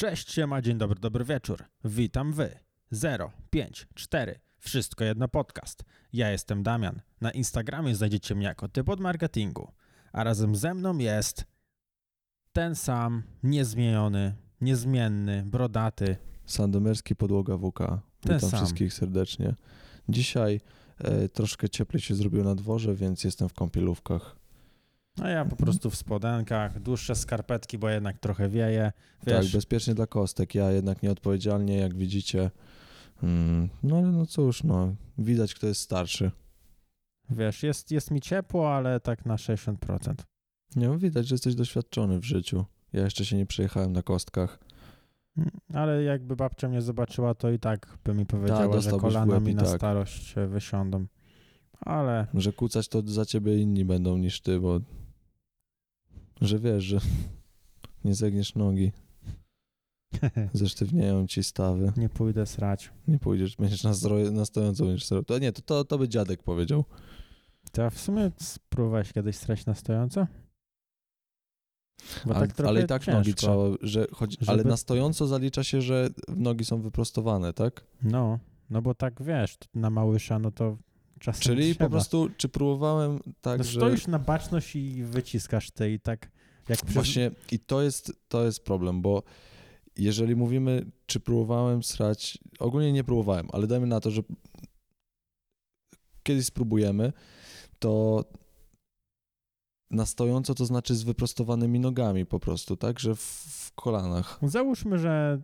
Cześć, siema, dzień dobry, dobry wieczór. Witam wy. 0, 5, 4. Wszystko jedno podcast. Ja jestem Damian. Na Instagramie znajdziecie mnie jako typ od marketingu. A razem ze mną jest ten sam, niezmieniony, niezmienny, brodaty. Sandomierski Podłoga WK. Ten Witam sam. wszystkich serdecznie. Dzisiaj e, troszkę cieplej się zrobiło na dworze, więc jestem w kąpielówkach. A ja po prostu w spodenkach, dłuższe skarpetki, bo jednak trochę wieje. Wiesz, Tak, bezpiecznie dla kostek. Ja jednak nieodpowiedzialnie, jak widzicie. Mm, no ale no cóż, no, widać kto jest starszy. wiesz jest, jest mi ciepło, ale tak na 60%. Nie, no, widać, że jesteś doświadczony w życiu. Ja jeszcze się nie przejechałem na kostkach. Mm, Ale jakby babcia mnie zobaczyła, to i tak by mi powiedziała, że dostałbyś w kolana mi na tak. starość wysiądą. Ale Że kucać to za ciebie inni będą niż ty, bo... Że wiesz, że nie zegniesz nogi, zesztywnieją ci stawy. nie pójdę srać. Nie pójdziesz, będziesz na, zdroje, na stojąco będziesz zrobił. To nie, to, to, to by dziadek powiedział. To w sumie spróbowałeś kiedyś srać na stojąco? Bo ale, tak ale i tak ciężko. nogi trzeba, że chodzi, Żeby- ale na stojąco zalicza się, że nogi są wyprostowane, tak? No, no bo tak wiesz, na małysza, no to czasem Czyli trzeba. po prostu, czy próbowałem tak, no, że... stoisz na baczność i wyciskasz ty i tak jak przez... Właśnie i to jest, to jest problem, bo jeżeli mówimy, czy próbowałem srać, ogólnie nie próbowałem, ale dajmy na to, że kiedyś spróbujemy, to na stojąco to znaczy z wyprostowanymi nogami po prostu, tak? Że w, w kolanach. Załóżmy, że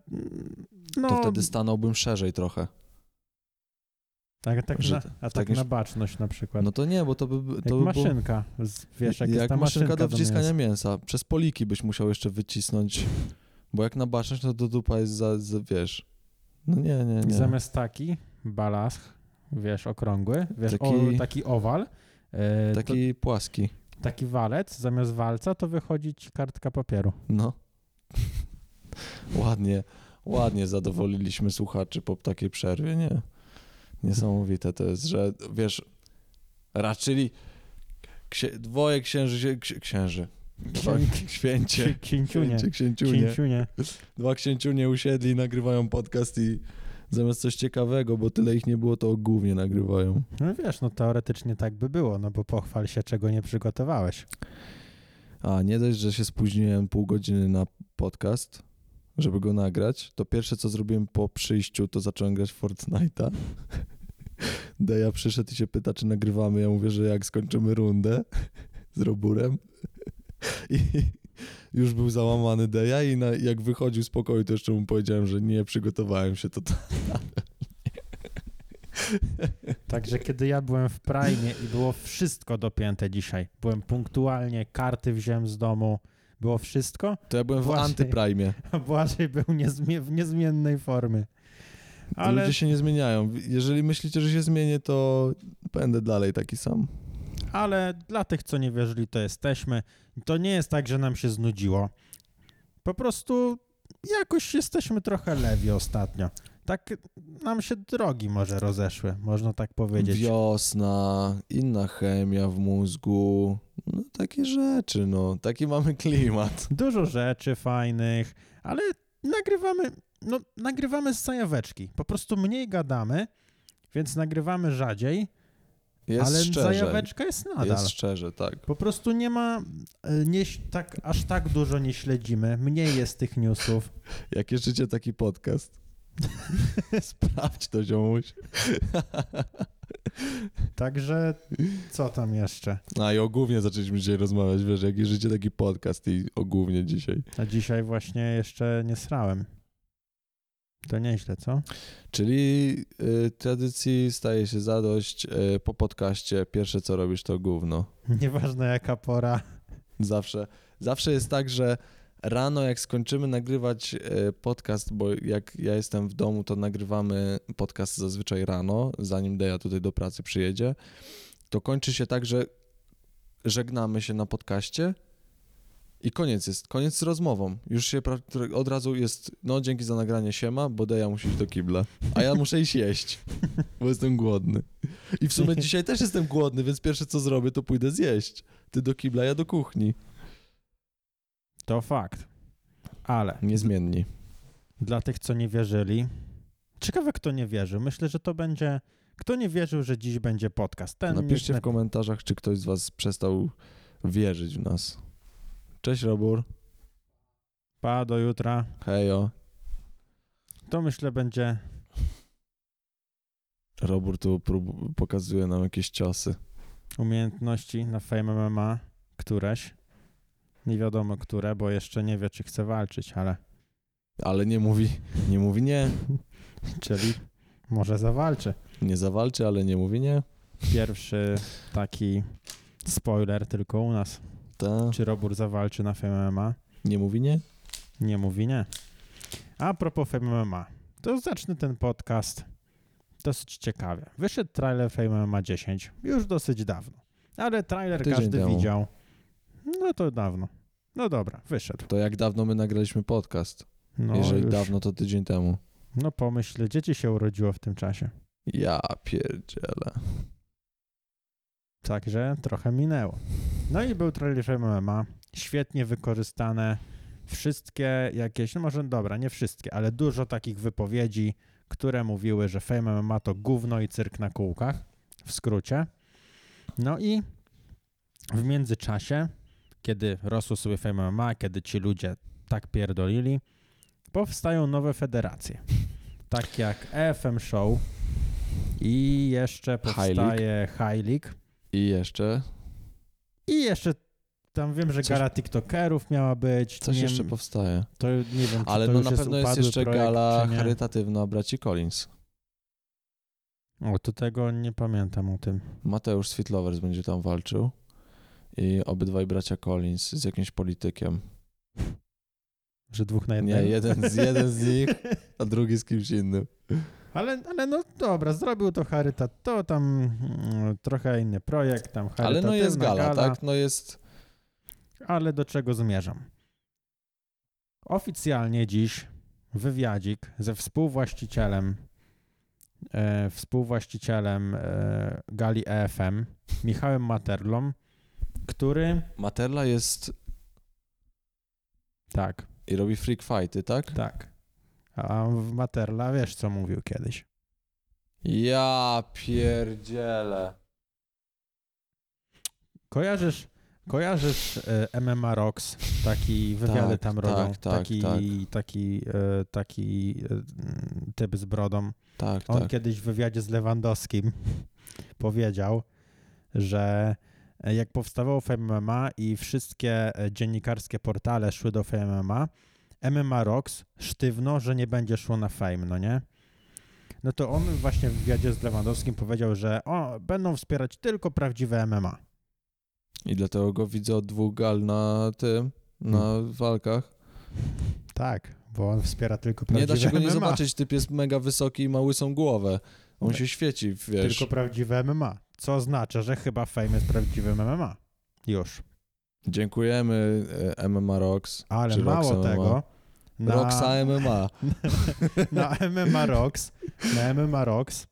no, To wtedy stanąłbym szerzej trochę. Tak, tak na, to- a tak takim- na baczność na przykład. No to nie, bo to by, to jak by maszynka, wiesz, jak, jest ta maszynka maszynka do wciskania mięsa. mięsa. Przez poliki byś musiał jeszcze wycisnąć, bo jak na baczność, no to dupa jest za, za wiesz... No nie, nie, I nie. Zamiast taki balask, wiesz, okrągły, wiesz, taki, o, taki owal, e, taki... Taki płaski. To, taki walec, zamiast walca to wychodzi ci kartka papieru. No. ładnie, ładnie zadowoliliśmy słuchaczy po takiej przerwie, nie? Niesamowite to jest, że wiesz, raczyli księ, dwoje księży, się- ksi, księży, dwa święcie, Księciunie. księciunie, Księciunie. dwa księciunie usiedli, nagrywają podcast i zamiast coś ciekawego, bo tyle ich nie było, to głównie nagrywają. No wiesz, no teoretycznie tak by było, no bo pochwal się, czego nie przygotowałeś. A nie dość, że się spóźniłem pół godziny na podcast, żeby go nagrać, to pierwsze co zrobiłem po przyjściu, to zacząłem grać Fortnite'a. Deja przyszedł i się pyta, czy nagrywamy. Ja mówię, że jak skończymy rundę z Roburem. I już był załamany Deja i na, jak wychodził z pokoju, to jeszcze mu powiedziałem, że nie przygotowałem się. To, to Także kiedy ja byłem w Prime i było wszystko dopięte dzisiaj, byłem punktualnie, karty wziąłem z domu, było wszystko, to ja byłem w Właśnie. antyprime. a Błażej był niezmie- w niezmiennej formie. Ale Ludzie się nie zmieniają. Jeżeli myślicie, że się zmienię, to będę dalej taki sam. ale dla tych, co nie wierzyli, to jesteśmy. To nie jest tak, że nam się znudziło. Po prostu jakoś jesteśmy trochę lewi ostatnio. Tak nam się drogi może rozeszły, można tak powiedzieć. Wiosna, inna chemia w mózgu, no takie rzeczy, no, taki mamy klimat. Dużo rzeczy fajnych, ale nagrywamy, no nagrywamy z zajaweczki. Po prostu mniej gadamy, więc nagrywamy rzadziej, Jest ale szczerze, zajaweczka jest nadal. jest szczerze, tak. Po prostu nie ma, e, nie, tak, aż tak dużo nie śledzimy, mniej jest tych newsów. Jak życie taki podcast? Sprawdź to, ziomuś. Także co tam jeszcze? A i o głównie zaczęliśmy dzisiaj rozmawiać, wiesz, jak życie taki podcast i o głównie dzisiaj. A dzisiaj właśnie jeszcze nie srałem. To nieźle, co? Czyli y, tradycji staje się zadość, y, po podcaście pierwsze co robisz to gówno. Nieważne jaka pora. Zawsze. Zawsze jest tak, że rano, jak skończymy nagrywać e, podcast, bo jak ja jestem w domu, to nagrywamy podcast zazwyczaj rano, zanim Deja tutaj do pracy przyjedzie, to kończy się tak, że żegnamy się na podcaście i koniec jest, koniec z rozmową. Już się pra- od razu jest, no dzięki za nagranie siema, bo Deja musi iść do kibla, a ja muszę iść jeść, bo jestem głodny. I w sumie dzisiaj też jestem głodny, więc pierwsze co zrobię, to pójdę zjeść. Ty do kibla, ja do kuchni. To fakt. Ale Niezmienni. Dla tych, co nie wierzyli. Ciekawe, kto nie wierzył. Myślę, że to będzie. Kto nie wierzył, że dziś będzie podcast? Ten Napiszcie nie... w komentarzach, czy ktoś z was przestał wierzyć w nas. Cześć Robur. Pa, do jutra. Hejo. To myślę będzie. Robur tu prób- pokazuje nam jakieś ciosy. umiejętności na Fame MMA, któreś. Nie wiadomo które, bo jeszcze nie wie, czy chce walczyć, ale Ale nie mówi, nie mówi nie. czyli może zawalczy. Nie zawalczy, ale nie mówi nie. Pierwszy taki spoiler tylko u nas. Ta. Czy Robur zawalczy na Fame MMA? Nie mówi nie? Nie mówi nie. A propos Fame MMA, to zacznę ten podcast dosyć ciekawie. Wyszedł trailer Fame MMA 10 już dosyć dawno, ale trailer Tydzień każdy temu. widział. No to dawno. No dobra, wyszedł. To jak dawno my nagraliśmy podcast? No, Jeżeli już, dawno, to tydzień temu. no pomyśl, dzieci się urodziło w tym czasie. Ja pierdzielę. Także trochę minęło. No i był trailer MMA. Świetnie wykorzystane wszystkie jakieś, no może dobra, nie wszystkie, ale dużo takich wypowiedzi, które mówiły, że Fame MMA to gówno i cyrk na kółkach, w skrócie. No i w międzyczasie, kiedy rosło sobie Fame MMA, kiedy ci ludzie tak pierdolili, powstają nowe federacje. Tak jak EFM Show i jeszcze High powstaje High League. I jeszcze? I jeszcze tam wiem, że Coś- gala TikTokerów miała być. Coś nie jeszcze wiem, powstaje. To nie wiem, czy Ale to no na pewno jest jeszcze projekt, gala nie. charytatywna braci Collins. O, to tego nie pamiętam o tym. Mateusz Sweetlovers będzie tam walczył. I obydwaj bracia Collins z jakimś politykiem. Że dwóch na Nie, jednego. jeden z, jeden z nich, a drugi z kimś innym. Ale, ale no dobra, zrobił to charytat. To tam mm, trochę inny projekt, tam Ale no jest charytatywna gala, tak? No jest... Ale do czego zmierzam? Oficjalnie dziś wywiadzik ze współwłaścicielem e, współwłaścicielem e, gali EFM, Michałem Materlą, który Materla jest tak, i robi freak fighty, tak? tak. A w Materla wiesz co mówił kiedyś. Ja pierdzielę. Kojarzysz, kojarzysz e, MMA Rocks, taki wywiady Tak, tam tak, robią, tak, taki, tak. taki, e, taki e, typ z brodą. Tak, On tak. kiedyś w wywiadzie z Lewandowskim powiedział, że jak powstawało FMMA i wszystkie e, dziennikarskie portale szły do FMMA, MMA Rocks sztywno, że nie będzie szło na Fame, no nie? No to on właśnie w wywiadzie z Lewandowskim powiedział, że o, będą wspierać tylko prawdziwe MMA. I dlatego go widzę od dwóch gal na tym, na Hmm. walkach. Tak, bo on wspiera tylko Nie prawdziwe da się go nie MMA. zobaczyć, typ jest mega wysoki i ma łysą głowę. On Tak. się świeci, wiesz. Tylko prawdziwe MMA. Co oznacza, że chyba Fame jest prawdziwym MMA. Już. Dziękujemy e, MMA Rocks. Ale mało MMA. tego, na, Roxa MMA. na MMA Rocks, na MMA Rocks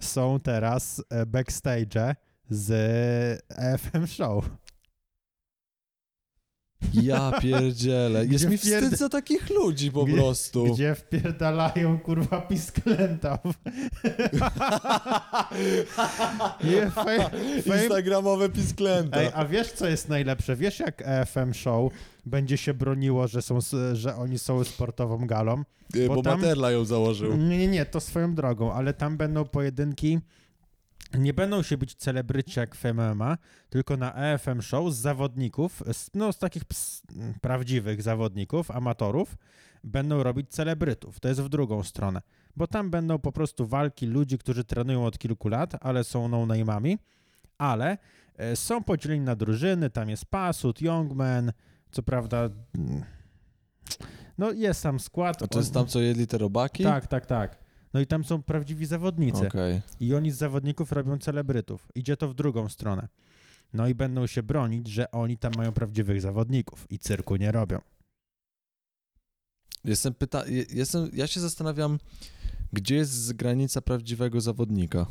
są teraz e, backstage z EFM Show. Ja pierdzielę. Jest mi wstyd za takich ludzi po Gdzie- prostu. Gdzie wpierdalają kurwa pisklęta. Nie, fame, fame. Instagramowe pisklęta. Ej, a wiesz co jest najlepsze? Wiesz jak EFM Show będzie się broniło, że, są, że oni są sportową galą? Bo bo tam- Materla ją założył. Nie, nie, nie, to swoją drogą, ale tam będą pojedynki. Nie będą się być celebryci jak w MMA, tylko na EFM Show z zawodników, z, no z takich ps, prawdziwych zawodników, amatorów, będą robić celebrytów. To jest w drugą stronę, bo tam będą po prostu walki ludzi, którzy trenują od kilku lat, ale są no-name'ami, ale e, są podzieleni na drużyny, tam jest Pasut, Youngman, co prawda... mm, No jest sam skład. A to jest tam, co jedli te robaki? Tak, tak, tak. No i tam są prawdziwi zawodnicy. Okej. I oni z zawodników robią celebrytów. Idzie to w drugą stronę. No i będą się bronić, że oni tam mają prawdziwych zawodników i cyrku nie robią. Jestem pyta... je- Jestem... Ja się zastanawiam, gdzie jest granica prawdziwego zawodnika?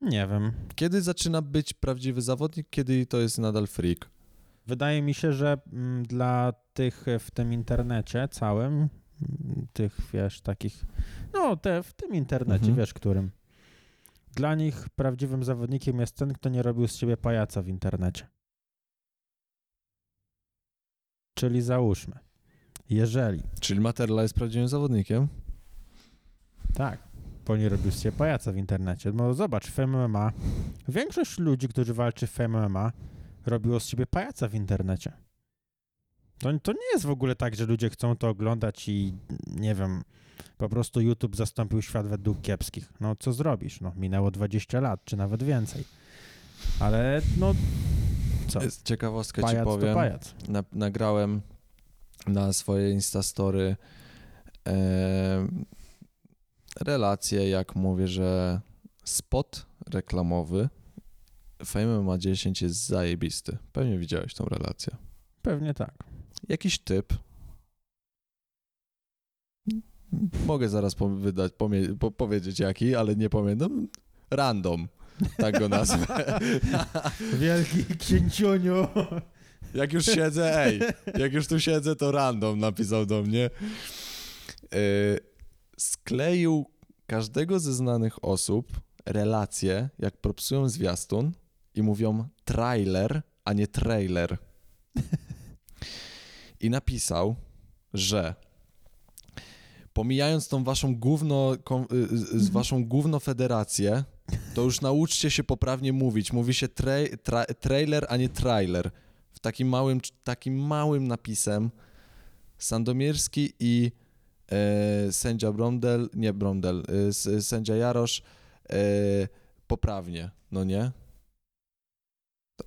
Nie wiem. Kiedy zaczyna być prawdziwy zawodnik, kiedy to jest nadal freak? Wydaje mi się, że mm, dla tych w tym internecie całym, mm, tych wiesz, takich, no te w tym internecie, Mhm. wiesz, którym. Dla nich prawdziwym zawodnikiem jest ten, kto nie robił z siebie pajaca w internecie. Czyli załóżmy, jeżeli Czyli Materla jest prawdziwym zawodnikiem? Tak, bo nie robił z siebie pajaca w internecie. No zobacz, w MMA, większość ludzi, którzy walczy w MMA, robiło z siebie pajaca w internecie. To, to nie jest w ogóle tak, że ludzie chcą to oglądać i nie wiem, po prostu YouTube zastąpił świat według kiepskich. No co zrobisz? No minęło 20 lat, czy nawet więcej. Ale no co? Ciekawostkę ci Pajac to powiem. pajac. Na, nagrałem na swoje Instastory e, relację, jak mówię, że spot reklamowy Fame ma 10 jest zajebisty. Pewnie widziałeś tą relację. Pewnie tak. Jakiś typ. Mogę zaraz po, wydać, pomie, po, powiedzieć jaki, ale nie pamiętam. Random. Tak go nazwę. Wielki księciuniu. Jak już siedzę, ej, jak już tu siedzę, to random napisał do mnie. Yy, skleił każdego ze znanych osób relacje, jak propsują zwiastun i mówią trailer, a nie trailer. I napisał, że pomijając tą waszą gówno, y, z- z waszą gówno federację, to już nauczcie się poprawnie mówić. Mówi się tra- tra- trailer, a nie trailer w takim małym, takim małym napisem Sandomierski i e, sędzia Brondel, nie Brondel, e, sędzia Jarosz e, poprawnie, no nie?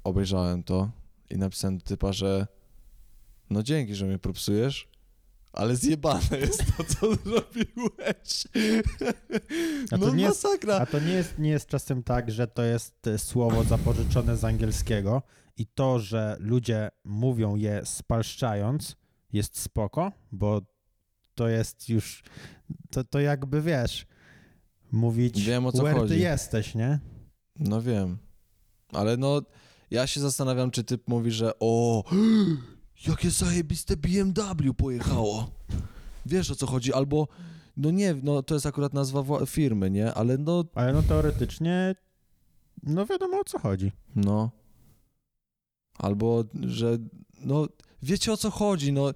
Obejrzałem to i napisałem do typa, że no dzięki, że mnie propsujesz, ale zjebane jest to, co zrobiłeś. A to no nie jest- masakra. A to nie jest, nie jest czasem tak, że to jest e, słowo zapożyczone z angielskiego i to, że ludzie mówią je spalszczając, jest spoko, bo to jest już, to, to jakby wiesz, mówić, Wiem, o co where ty chodzi. jesteś, nie? No wiem. Ale no, ja się zastanawiam, czy typ mówi, że o, jakie zajebiste BMW pojechało. Wiesz o co chodzi? Albo, no nie, no to jest akurat nazwa firmy, nie? Ale no, Ale no teoretycznie, no wiadomo o co chodzi. no. Albo, że, no, wiecie o co chodzi, no.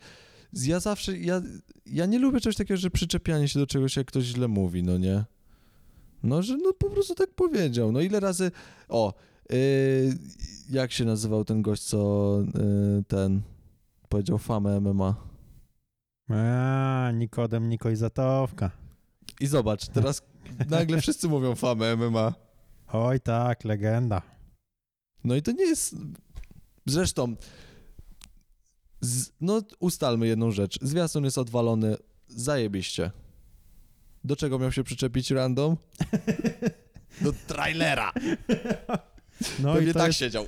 Ja zawsze, ja, ja nie lubię czegoś takiego, że przyczepianie się do czegoś, jak ktoś źle mówi, no nie? No, że no po prostu tak powiedział. No ile razy, o, jak się nazywał ten gość, co yy, ten powiedział famę MMA? A, Nikodem Nikojzatowka. I zobacz, teraz nagle wszyscy mówią famę MMA. Oj tak, legenda. No i to nie jest. Zresztą, z... no ustalmy jedną rzecz. Zwiastun jest odwalony zajebiście. Do czego miał się przyczepić random? Do trailera. No Pewnie i tak jest, siedział.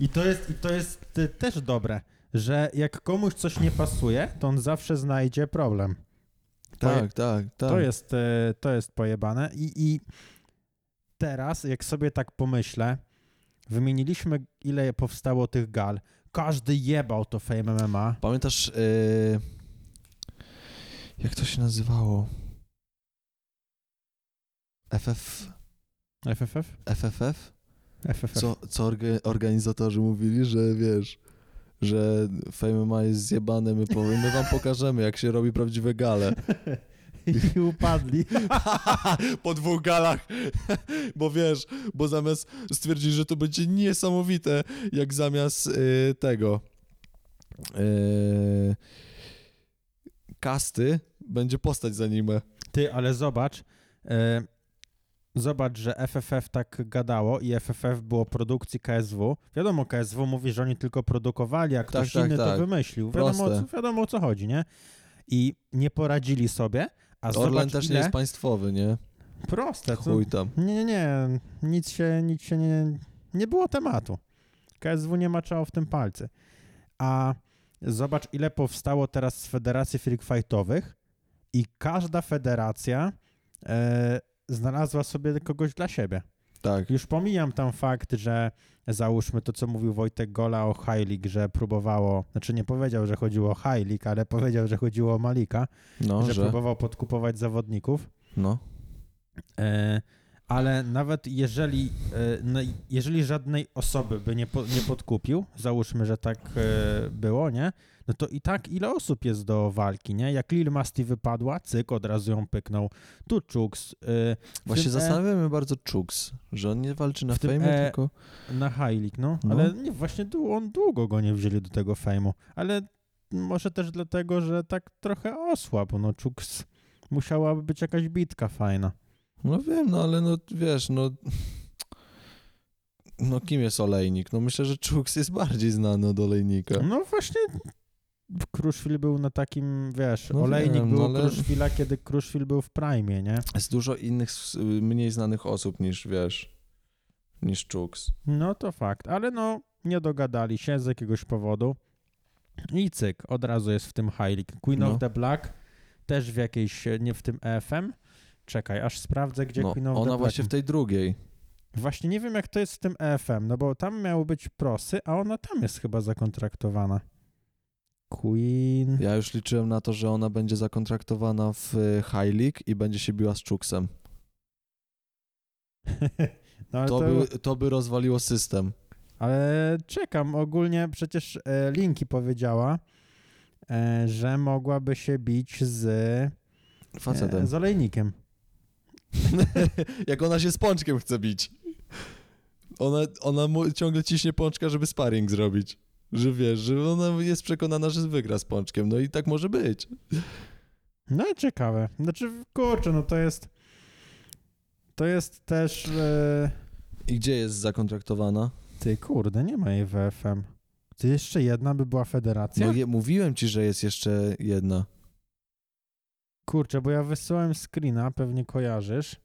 i to jest, i to jest y, też dobre, że jak komuś coś nie pasuje, to on zawsze znajdzie problem. Tak, tak, tak. To jest, e, to jest pojebane I, i teraz, jak sobie tak pomyślę, wymieniliśmy, ile powstało tych gal. Każdy jebał to Fame MMA. Pamiętasz, yy... jak to się nazywało? FF... FFF? FFF? FFF. Co, co orga- organizatorzy mówili, że wiesz, że Fame ma jest zjebane, my, powiem, my wam pokażemy, jak się robi prawdziwe gale. I upadli. po dwóch galach, bo wiesz, bo zamiast stwierdzić, że to będzie niesamowite, jak zamiast y, tego y, kasty będzie postać z anime. Ty, ale zobacz, e, zobacz, że FFF tak gadało i FFF było produkcji KSW. Wiadomo, KSW mówi, że oni tylko produkowali, a ktoś tak, inny to tak. wymyślił. Wiadomo, o co, wiadomo o co chodzi, nie? I nie poradzili sobie, a Orlen zobacz też ile... nie jest państwowy, nie? Proste. To... Chuj tam. Nie, nie, nie. Nic się, nic się nie... Nie było tematu. KSW nie maczało w tym palcy. A zobacz, ile powstało teraz z federacji freak fightowych i każda federacja e, znalazła sobie kogoś dla siebie. Tak. Już pomijam tam fakt, że załóżmy to, co mówił Wojtek Gola o League, że próbowało, znaczy nie powiedział, że chodziło o League, ale powiedział, że chodziło o Malika, No, że, że. próbował podkupować zawodników. No. E, ale nawet jeżeli, e, no, jeżeli żadnej osoby by nie, po, nie podkupił, załóżmy, że tak e, było, nie? No to i tak ile osób jest do walki, nie? Jak Lil Masti wypadła, cyk, od razu ją pyknął. Tu Chuks, e, Właśnie tym E- zastanawiam się bardzo Chuks, że on nie walczy na fejmie, E- tylko... na League, no. No. Ale nie, właśnie on długo go nie wzięli do tego fejmu. Ale może też dlatego, że tak trochę osłabł, no Chuks musiałaby być jakaś bitka fajna. No wiem, no ale no wiesz, no... No kim jest Olejnik? No myślę, że Chuks jest bardziej znany od Olejnika. No właśnie Kruszwil był na takim, wiesz, No olejnik wiem, był no ale- Kruszwila, kiedy Kruszwil był w prime, nie? Jest dużo innych, mniej znanych osób niż, wiesz, niż Chuks. No to fakt, ale no nie dogadali się z jakiegoś powodu i cyk, od razu jest w tym League. Queen No. of the Black też w jakiejś, nie w tym EFM. Czekaj, aż sprawdzę, gdzie No, Queen of ona właśnie w tej drugiej. Właśnie nie wiem, jak to jest w tym EFM, no bo tam miały być prosy, a ona tam jest chyba zakontraktowana. Queen... Ja już liczyłem na to, że ona będzie zakontraktowana w e, High League i będzie się biła z Chuksem. no, To, to, by, to by rozwaliło system. Ale czekam, ogólnie przecież e, Linki powiedziała, e, że mogłaby się bić z, Facetem. e, z olejnikiem. Jak ona się z Pączkiem chce bić. Ona, ona mu ciągle ciśnie Pączka, żeby sparring zrobić. Że wiesz, że ona jest przekonana, że wygra z Pączkiem. No i tak może być. No i ciekawe. Znaczy, kurczę, no to jest to jest też e, I gdzie jest zakontraktowana? ty, kurde, nie ma jej w FM. Ty jeszcze jedna by była federacja? No je, mówiłem ci, że jest jeszcze jedna. Kurczę, bo ja wysyłałem screena, pewnie kojarzysz.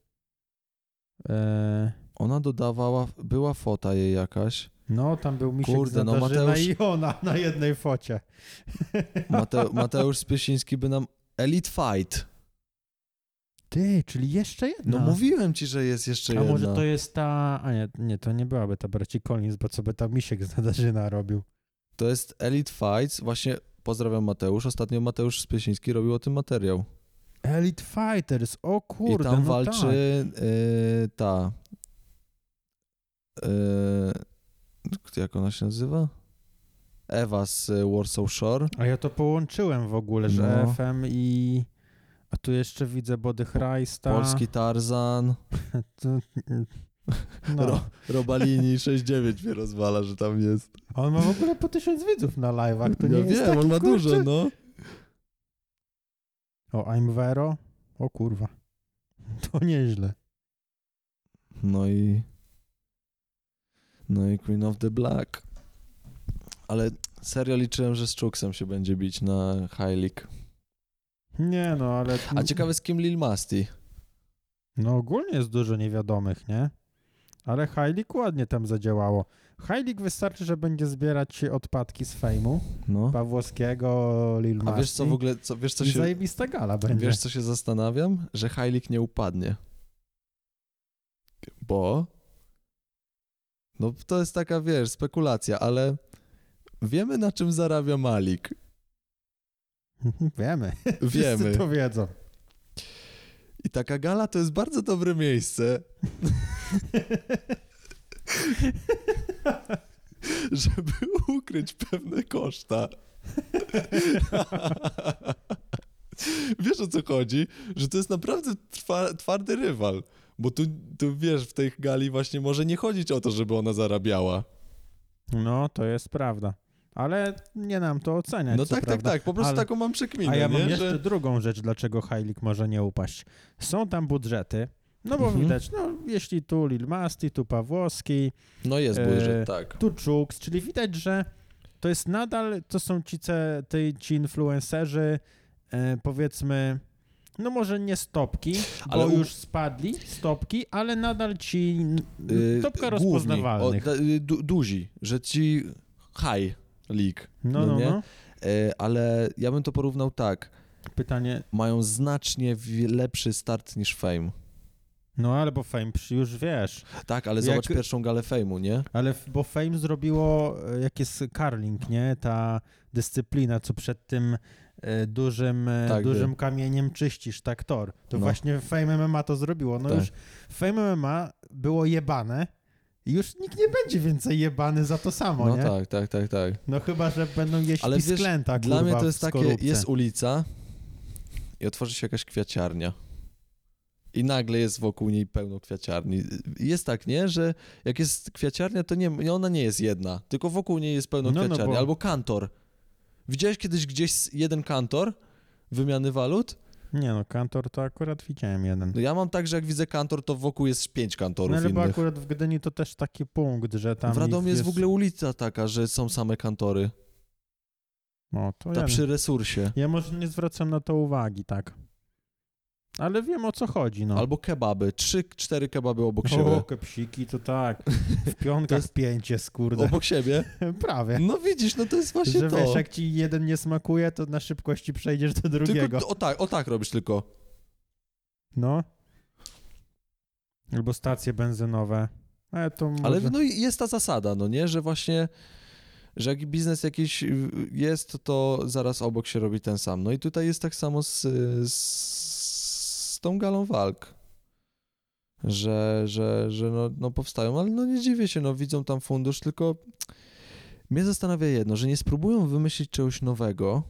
E, Ona dodawała, była fota jej jakaś. no, tam był Misiek Kurde, no Nadarzyna Mateusz- i ona na jednej focie. Mate, Mateusz Spysiński by nam... Elite Fight. Ty, czyli jeszcze jedna. No mówiłem ci, że jest jeszcze A jedna. może to jest ta... A nie, nie, to nie byłaby ta Berci Collins, bo co by tam Misiek z Nadarzyna robił. To jest Elite Fights. Właśnie pozdrawiam Mateusz. Ostatnio Mateusz Spysiński robił o tym materiał. Elite Fighters, o kurde, I tam no walczy tak. y, ta. Y, jak ona się nazywa? Ewa z y, Warsaw Shore. A ja to połączyłem w ogóle, że No. FM i... A tu jeszcze widzę Body Christa. Polski Tarzan. Tu- No. Ro, Robalini 6-9 mnie rozwala, że tam jest. On ma w ogóle po tysiąc widzów na live'ach, to nie ja jest wiem, taki, on ma kurczę. dużo, no. O, I'm Vero. O kurwa. To nieźle. No i. No i Queen of the Black. Ale serio liczyłem, że z Chuksem się będzie bić na High League. Nie no, ale... A ciekawe z kim Lil Masti. No ogólnie jest dużo niewiadomych, nie? Ale High League ładnie tam zadziałało. League wystarczy, że będzie zbierać odpadki z fejmu. No. Pawłowskiego, Lil A Masti. wiesz co w ogóle, co, wiesz co I się, zajebista gala będzie. wiesz co się zastanawiam? Że League nie upadnie. Bo? No to jest taka, wiesz, spekulacja, ale wiemy na czym zarabia Malik. Wiemy. Wiemy. Wszyscy to wiedzą. I taka gala to jest bardzo dobre miejsce, żeby ukryć pewne koszta. Wiesz o co chodzi? Że to jest naprawdę trwa, twardy rywal. Bo tu, tu wiesz, w tej gali właśnie może nie chodzić o to, żeby ona zarabiała. No, to jest prawda. Ale nie nam to oceniać, No tak, tak, prawda. tak. Po prostu Ale- taką mam przekminę, A ja mam nie? jeszcze Że... drugą rzecz, dlaczego League może nie upaść. Są tam budżety, no bo Mhm. widać, no jeśli tu Lil Masti, tu Pawłowski, No jest E, budżet, tak. tu Chuks, czyli widać, że to jest nadal, to są ci, ce- ci, ci influencerzy, e, powiedzmy, no może nie stopki, bo Ale u- już spadli stopki, ale nadal ci Yy, topka główni, rozpoznawalnych. O, du, duzi, że ci high league, no, no no, nie? no. e, ale ja bym to porównał tak. Pytanie, Mają znacznie lepszy start niż Fame. No ale bo Fame już wiesz, Tak, ale Jak- zobacz pierwszą galę fejmu, nie? ale bo Fame zrobiło, e, jak jest curling, nie? Ta dyscyplina, co przed tym e, dużym, e, Tak, dużym kamieniem czyścisz, tak tor. To No. właśnie Fame MMA to zrobiło. No Tak. już Fame MMA było jebane i już nikt nie będzie więcej jebany za to samo, No nie? tak, tak, tak, tak. No chyba, że będą jeść Ale wiesz, pisklęta, Dla kurwa, mnie to jest takie, jest ulica i otworzy się jakaś kwiaciarnia. I nagle jest wokół niej pełno kwiaciarni. Jest tak, nie? Że jak jest kwiaciarnia, to nie, ona nie jest jedna, tylko wokół niej jest pełno No, no, kwiaciarni. bo- Albo kantor. Widziałeś kiedyś gdzieś jeden kantor wymiany walut? Nie no, kantor to akurat widziałem jeden. No ja mam tak, że jak widzę kantor, to wokół jest pięć kantorów No ale bo innych. akurat w Gdyni to też taki punkt, że tam w Radomiu ich jest w ogóle ulica taka, że są same kantory. O, to Ta ja, przy resursie. ja może nie zwracam na to uwagi, tak. Ale wiem o co chodzi, no. Albo kebaby. Trzy, cztery kebaby obok siebie. O, kepsiki to tak. W pionkach To jest- pięć jest, kurde. Obok siebie? Prawie. No widzisz, no to jest właśnie że to. wiesz, jak ci jeden nie smakuje, to na szybkości przejdziesz do drugiego. Tylko o tak, o tak robisz tylko. No. Albo stacje benzynowe. Ale to może... Ale no i jest ta zasada, no nie, że właśnie, że jak biznes jakiś jest, to zaraz obok się robi ten sam. No i tutaj jest tak samo z, z, z tą galą walk. Że, że, że no, no powstają, ale no nie dziwię się, no widzą tam fundusz, tylko mnie zastanawia jedno, że nie spróbują wymyślić czegoś nowego,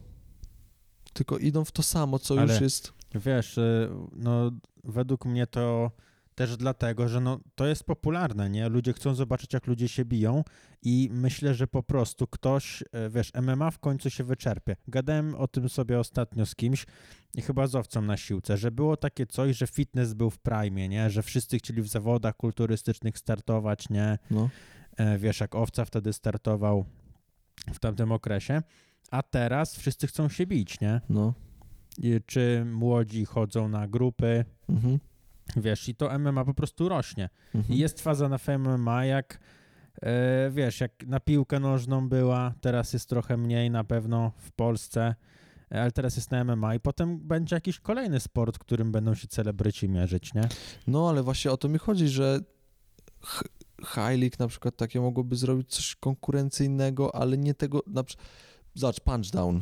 tylko idą w to samo, co Ale- już jest. Wiesz, y, no według mnie to też dlatego, że no, to jest popularne, nie? Ludzie chcą zobaczyć, jak ludzie się biją i myślę, że po prostu ktoś, y, wiesz, MMA w końcu się wyczerpie. Gadałem o tym sobie ostatnio z kimś i chyba z owcą na siłce, że było takie coś, że fitness był w prime, nie? Że wszyscy chcieli w zawodach kulturystycznych startować, nie? No. E, Wiesz, jak owca wtedy startował w tamtym okresie, a teraz wszyscy chcą się bić, nie? No. I czy młodzi chodzą na grupy, Mhm. Wiesz, i to MMA po prostu rośnie. Mhm. I jest faza na MMA, jak e, wiesz, jak na piłkę nożną była, teraz jest trochę mniej na pewno w Polsce, e, ale teraz jest na MMA i potem będzie jakiś kolejny sport, którym będą się celebryci mierzyć, nie? No, ale właśnie o to mi chodzi, że High League na przykład takie mogłoby zrobić coś konkurencyjnego, ale nie tego, na przy... Zobacz, Punchdown.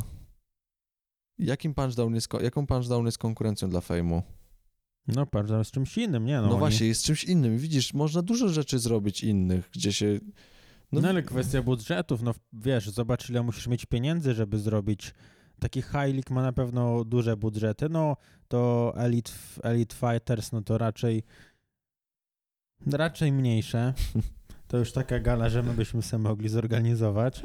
Jakim punchdown jest, jaką Punchdown jest konkurencją dla Fejmu? No, to jest czymś innym, nie? No, No, oni- właśnie, jest czymś innym. Widzisz, można dużo rzeczy zrobić innych, gdzie się... No, No, ale kwestia budżetów, no wiesz, zobacz ile musisz mieć pieniędzy, żeby zrobić. Taki High League ma na pewno duże budżety, no to Elite, Elite Fighters, no to raczej raczej mniejsze. To już taka gala, że my byśmy sobie mogli zorganizować.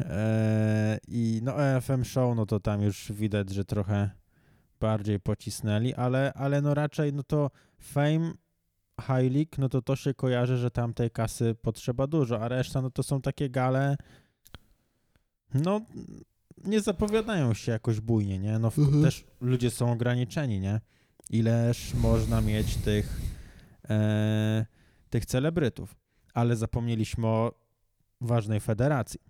Eee, I no EFM Show, no to tam już widać, że trochę bardziej pocisnęli, ale, ale no raczej no to Fame High League, no to to się kojarzy, że tam tej kasy potrzeba dużo, a reszta no to są takie gale, no nie zapowiadają się jakoś bujnie, nie? No Mhm. też ludzie są ograniczeni, nie? Ileż można mieć tych e, tych celebrytów, ale zapomnieliśmy o ważnej federacji,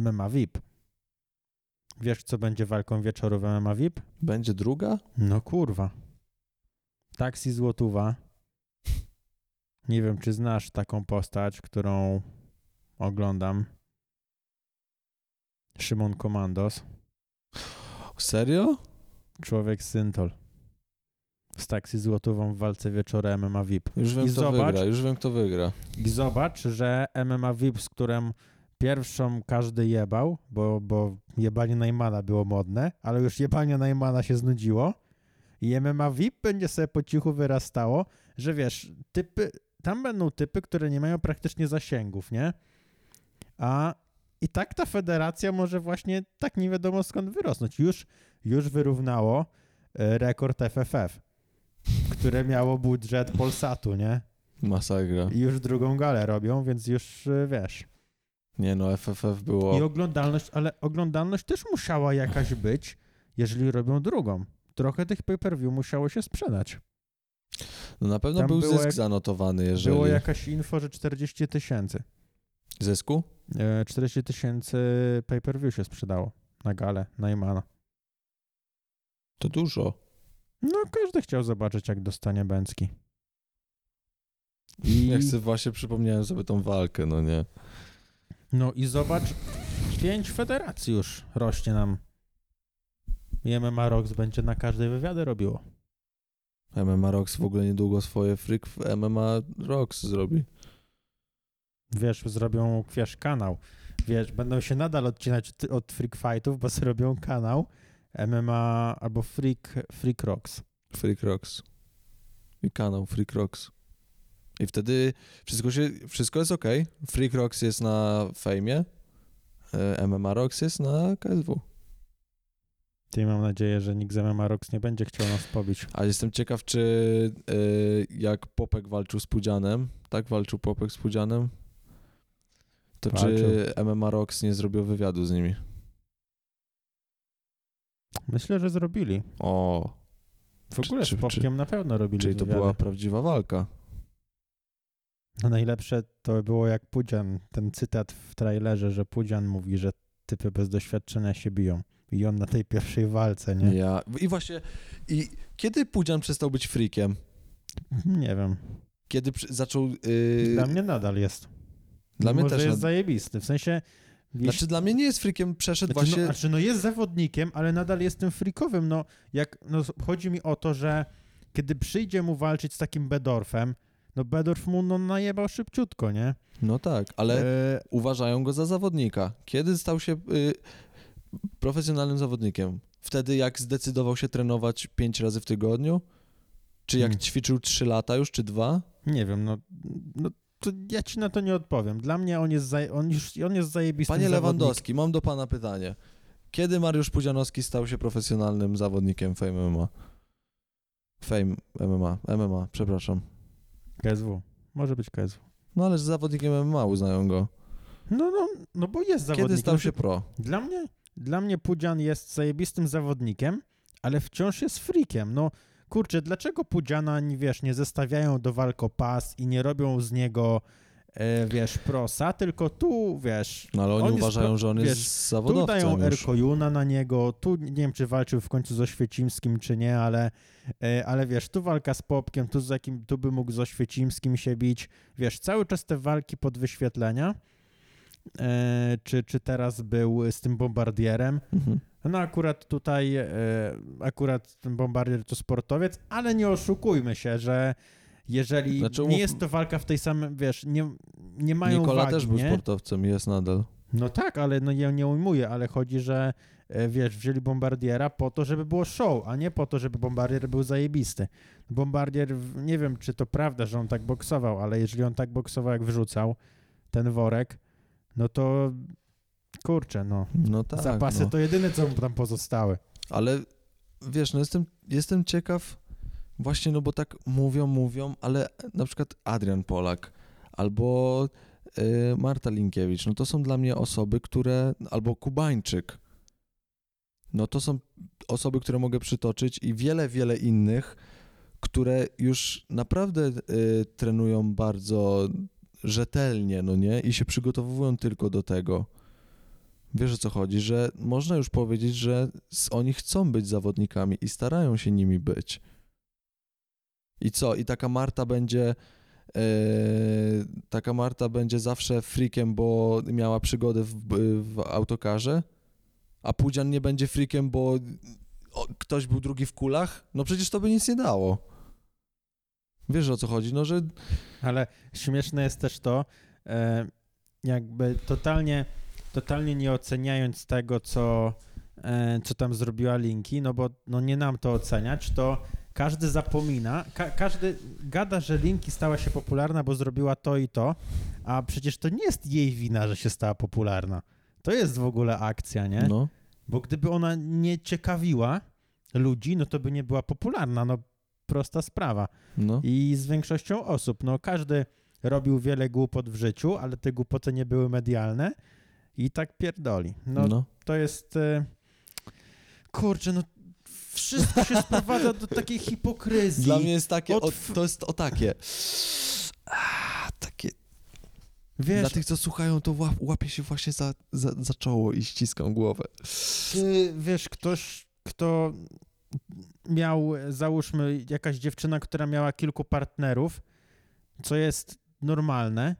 MMA VIP. Wiesz, co będzie walką wieczoru w MMA VIP? Będzie druga? No kurwa. Taksi Złotuwa. Nie wiem, czy znasz taką postać, którą oglądam. Szymon Komandos. Serio? Człowiek Syntol. Z Taksi Złotową w walce wieczorem MMA VIP. Już wiem, I kto zobacz- wygra, już wiem, kto wygra. I zobacz, że MMA VIP, z którym pierwszą każdy jebał, bo, bo jebanie Najmana było modne, ale już jebanie Najmana się znudziło i MMA VIP będzie sobie po cichu wyrastało, że wiesz, typy, tam będą typy, które nie mają praktycznie zasięgów, nie? A i tak ta federacja może właśnie tak nie wiadomo skąd wyrosnąć. Już, już wyrównało e, rekord FFF, które miało budżet Polsatu, nie? Masakra. I już drugą galę robią, więc już y, wiesz. Nie no, FFF było... I oglądalność, ale oglądalność też musiała jakaś być, jeżeli robią drugą. Trochę tych pay-per-view musiało się sprzedać. No na pewno Tam był zysk jak- zanotowany, jeżeli... Było jakaś info, że 40 tysięcy. Zysku? E, 40 tysięcy pay-per-view się sprzedało na galę Najmana. To dużo. No, każdy chciał zobaczyć, jak dostanie Bęcki. I, Jak sobie właśnie przypomniałem sobie tą walkę, no nie. No i zobacz, pięć federacji już rośnie nam. I MMA Rocks będzie na każdej wywiady robiło. MMA Rocks w ogóle niedługo swoje freak w MMA Rocks zrobi. Wiesz, zrobią, wiesz, kanał. Wiesz, będą się nadal odcinać od, od Freak Fightów, bo zrobią kanał MMA albo Freak, Freak Rocks. Freak Rocks. I kanał Freak Rocks. I wtedy wszystko, się, wszystko jest ok. Freak Rocks jest na fejmie, e, MMA Rocks jest na KSW. I mam nadzieję, że nikt z MMA Rocks nie będzie chciał nas pobić. A jestem ciekaw, czy e, jak Popek walczył z Pudzianem, tak walczył Popek z Pudzianem, to czy MMA Rocks nie zrobił wywiadu z nimi? Myślę, że zrobili. O, W ogóle Czy- z Popkiem na pewno robili czyli to wywiady. była prawdziwa walka. No najlepsze to było jak Pudzian, ten cytat w trailerze, że Pudzian mówi, że typy bez doświadczenia się biją. I on na tej pierwszej walce, nie? Ja. I właśnie, i kiedy Pudzian przestał być freakiem? Nie wiem. Kiedy przy, zaczął... Yy, Dla mnie nadal jest. Dla mnie Może też jest nad- zajebisty. W sensie... Znaczy dla mnie nie jest freakiem, przeszedł Znaczy, właśnie... no, znaczy, no jest zawodnikiem, ale nadal jest tym frikowym. No, jak, no, chodzi mi o to, że kiedy przyjdzie mu walczyć z takim Bedorfem, no Bedorf mu no, najebał szybciutko, nie? No tak, ale E, uważają go za zawodnika. Kiedy stał się y, profesjonalnym zawodnikiem? Wtedy jak zdecydował się trenować pięć razy w tygodniu? Czy jak Hmm. ćwiczył trzy lata już, czy dwa? nie wiem, no, no to ja ci na to nie odpowiem. Dla mnie on jest, zaje, on już, on jest zajebistym Panie. Lewandowski, mam do pana pytanie. Kiedy Mariusz Pudzianowski stał się profesjonalnym zawodnikiem Fame MMA? Fame MMA, MMA, przepraszam. KSW. Może być KSW. No ale z zawodnikiem MMA uznają go. No, no, no bo jest zawodnikiem. Kiedy stał się pro? Dla mnie, dla mnie Pudzian jest zajebistym zawodnikiem, ale wciąż jest freakiem. No kurczę, dlaczego Pudziana, nie, wiesz, nie zestawiają do walk pas i nie robią z niego, wiesz, prosa, tylko tu, wiesz, No ale oni jest uważają, że on wiesz, jest tu zawodowcem dają już. Erkojuna na niego, tu nie wiem, czy walczył w końcu z Oświecimskim, czy nie, ale, e, ale wiesz, tu walka z Popkiem, tu, z jakim, tu by mógł z Oświecimskim się bić, wiesz, cały czas te walki pod wyświetlenia, e, czy, czy teraz był z tym bombardierem, Mhm. no akurat tutaj, e, akurat ten bombardier to sportowiec, ale nie oszukujmy się, że jeżeli Znaczy, nie jest to walka w tej samej, wiesz, nie, nie mają Nikola wagi, też był nie? sportowcem, jest nadal. No tak, ale no ja nie ujmuję, ale chodzi, że e, wiesz, wzięli bombardiera po to, żeby było show, a nie po to, żeby bombardier był zajebisty. Bombardier, nie wiem, czy to prawda, że on tak boksował, ale jeżeli on tak boksował, jak wyrzucał ten worek, no to kurczę, no. No tak, Zapasy no. to jedyne, co mu tam pozostały. Ale wiesz, no jestem, jestem ciekaw właśnie, no bo tak mówią, mówią, ale na przykład Adrian Polak albo y, Marta Linkiewicz, no to są dla mnie osoby, które, albo Kubańczyk, no to są osoby, które mogę przytoczyć i wiele, wiele innych, które już naprawdę y, trenują bardzo rzetelnie, no nie, i się przygotowują tylko do tego. Wiesz o co chodzi, że można już powiedzieć, że oni chcą być zawodnikami i starają się nimi być. I co? I taka Marta będzie. e, taka Marta będzie zawsze freakiem, bo miała przygodę w, w autokarze, a Pudzian nie będzie freakiem, bo o, ktoś był drugi w kulach? No przecież to by nic nie dało. Wiesz o co chodzi? No, że Ale śmieszne jest też to, e, jakby totalnie, totalnie nie oceniając tego, co, e, co tam zrobiła Linki, no bo no nie nam to oceniać, to każdy zapomina, ka każdy gada, że Linki stała się popularna, bo zrobiła to i to, a przecież to nie jest jej wina, że się stała popularna. To jest w ogóle akcja, nie? no, Bo gdyby ona nie ciekawiła ludzi, no to by nie była popularna, no prosta sprawa. no. I z większością osób, no każdy robił wiele głupot w życiu, ale te głupoty nie były medialne i tak pierdoli. No, no. to jest... E... Kurczę, no wszystko się sprowadza do takiej hipokryzji. Dla mnie jest takie, o, Otw- to jest o takie. A, takie Wiesz, Dla tych, co słuchają, to łap, łapię się właśnie za, za, za czoło i ściskam głowę. ty, wiesz, ktoś, kto miał, załóżmy, jakaś dziewczyna, która miała kilku partnerów, co jest normalne,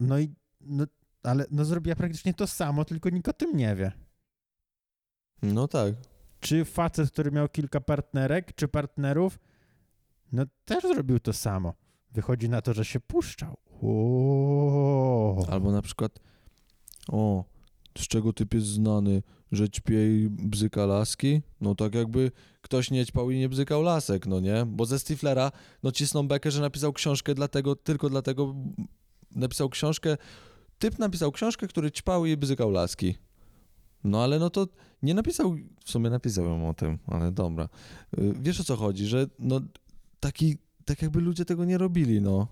no i, no, ale no zrobiła praktycznie to samo, tylko nikt o tym nie wie. No tak. Czy facet, który miał kilka partnerek, czy partnerów, no też zrobił to samo. Wychodzi na to, że się puszczał. Ooo. Albo na przykład, o, z czego typ jest znany, że ćpie i bzyka laski? No tak jakby ktoś nie ćpał i nie bzykał lasek, no nie? Bo ze Stiflera, no cisną bekę, że napisał książkę dlatego, tylko dlatego napisał książkę, typ napisał książkę, który ćpał i bzykał laski. No ale no to nie napisał, w sumie napisał o tym, ale dobra. Y, Wiesz o co chodzi, że no taki, tak jakby ludzie tego nie robili, no.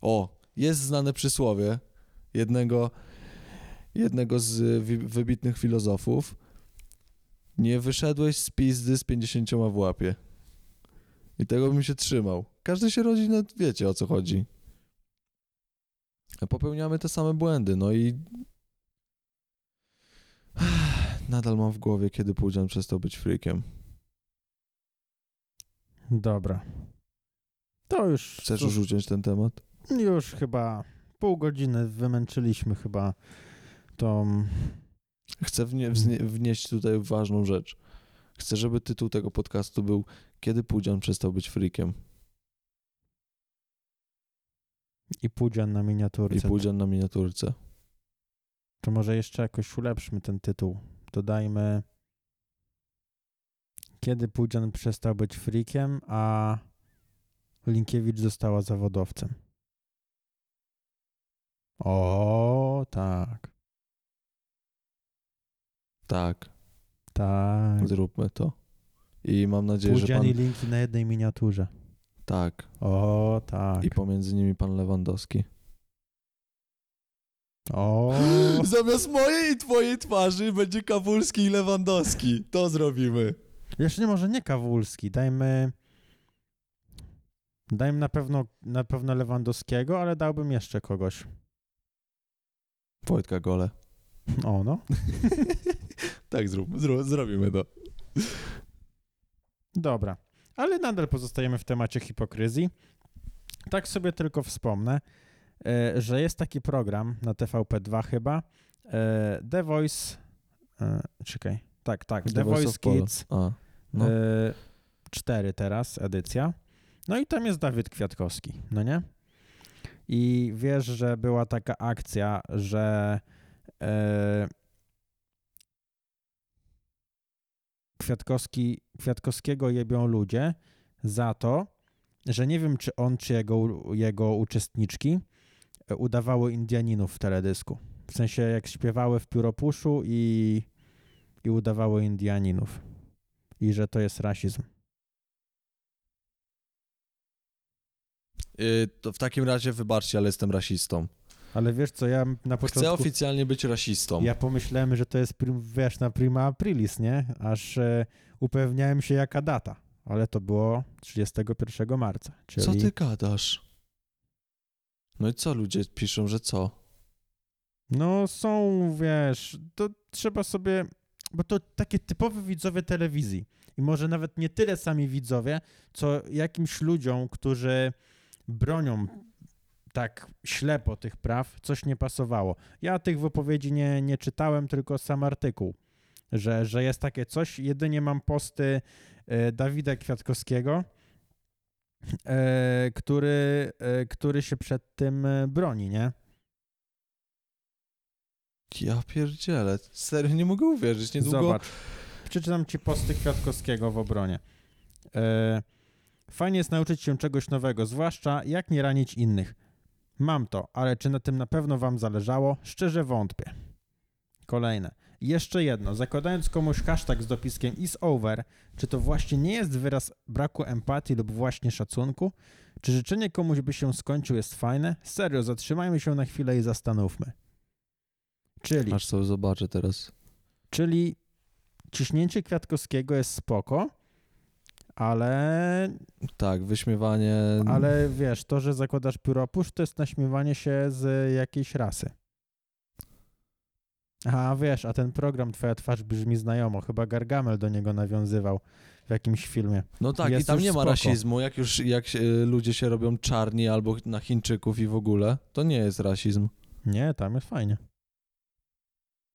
O, jest znane przysłowie jednego, jednego z wybitnych filozofów. Nie wyszedłeś z pizdy z 50 w łapie. I tego bym się trzymał. Każdy się rodzi, no wiecie o co chodzi. Popełniamy te same błędy, no i nadal mam w głowie, kiedy Pudzian przestał być freakiem. Dobra. To już. Chcesz już uciąć ten temat? Już chyba pół godziny wymęczyliśmy chyba tą. Chcę wnie, wnieść tutaj ważną rzecz. Chcę, żeby tytuł tego podcastu był Kiedy Pudzian przestał być freakiem I pudzian na i miniaturce. Pudzian na miniaturce. To może jeszcze jakoś ulepszmy ten tytuł. Dodajmy. Kiedy Pudzian przestał być freakiem, a Linkiewicz została zawodowcem. O, tak. Tak, Tak. zróbmy to. I mam nadzieję, że Pudzian pan... i linki na jednej miniaturze. Tak. O, tak. I pomiędzy nimi pan Lewandowski. O, Zamiast mojej i twojej twarzy będzie Kawulski i Lewandowski. To zrobimy. jeszcze nie może nie Kawulski. Dajmy. Dajmy na pewno, na pewno Lewandowskiego, ale dałbym jeszcze kogoś. Wojtka Gole. O, no. tak, zrób, zrób, zrobimy to. Dobra, ale nadal pozostajemy w temacie hipokryzji. Tak sobie tylko wspomnę, że jest taki program na TVP2 chyba, e, The Voice, e, czekaj, tak, tak, The, Voice, of Polo. Kids A, no. e, 4 teraz, edycja. No i tam jest Dawid Kwiatkowski, no nie? I wiesz, że była taka akcja, że e, Kwiatkowski, Kwiatkowskiego jebią ludzie za to, że nie wiem, czy on, czy jego, jego uczestniczki e, udawały Indianinów w teledysku. W sensie, jak śpiewały w pióropuszu i, i udawały Indianinów. I że to jest rasizm. Y, to w takim razie wybaczcie, ale jestem rasistą. Ale wiesz co, ja na Chcę początku... oficjalnie być rasistą. Ja pomyślałem, że to jest, wiesz, na prima aprilis, nie? Aż e, upewniałem się jaka data. Ale to było 31 marca, czyli... Co ty gadasz? No i co ludzie piszą, że co? No są, wiesz, to trzeba sobie, bo to takie typowe widzowie telewizji i może nawet nie tyle sami widzowie, co jakimś ludziom, którzy bronią tak ślepo tych praw, coś nie pasowało. Ja tych wypowiedzi nie, nie czytałem, tylko sam artykuł, że, że jest takie coś. Jedynie mam posty e, Dawida Kwiatkowskiego, który, e, który się przed tym e, broni, nie? Ja pierdzielę. Serio, nie mogę uwierzyć. Niedługo... Zobacz. Przeczytam ci posty Kwiatkowskiego w obronie. E, fajnie jest nauczyć się czegoś nowego, zwłaszcza jak nie ranić innych. Mam to, ale czy na tym na pewno wam zależało? Szczerze wątpię. Kolejne. Jeszcze jedno. Zakładając komuś hashtag z dopiskiem is over, czy to właśnie nie jest wyraz braku empatii lub właśnie szacunku? Czy życzenie komuś by się skończył jest fajne? Serio, zatrzymajmy się na chwilę i zastanówmy. Czyli... Aż sobie zobaczę teraz. Czyli ciśnięcie Kwiatkowskiego jest spoko, ale, Tak, wyśmiewanie... ale wiesz, to, że zakładasz pióropusz, to jest naśmiewanie się z jakiejś rasy. A wiesz, a ten program Twoja twarz brzmi znajomo. Chyba Gargamel do niego nawiązywał w jakimś filmie. No tak, Jest i tam nie ma spoko. rasizmu. Jak już jak się, y, ludzie się robią czarni albo na Chińczyków i w ogóle, to nie jest rasizm. Nie, tam jest fajnie.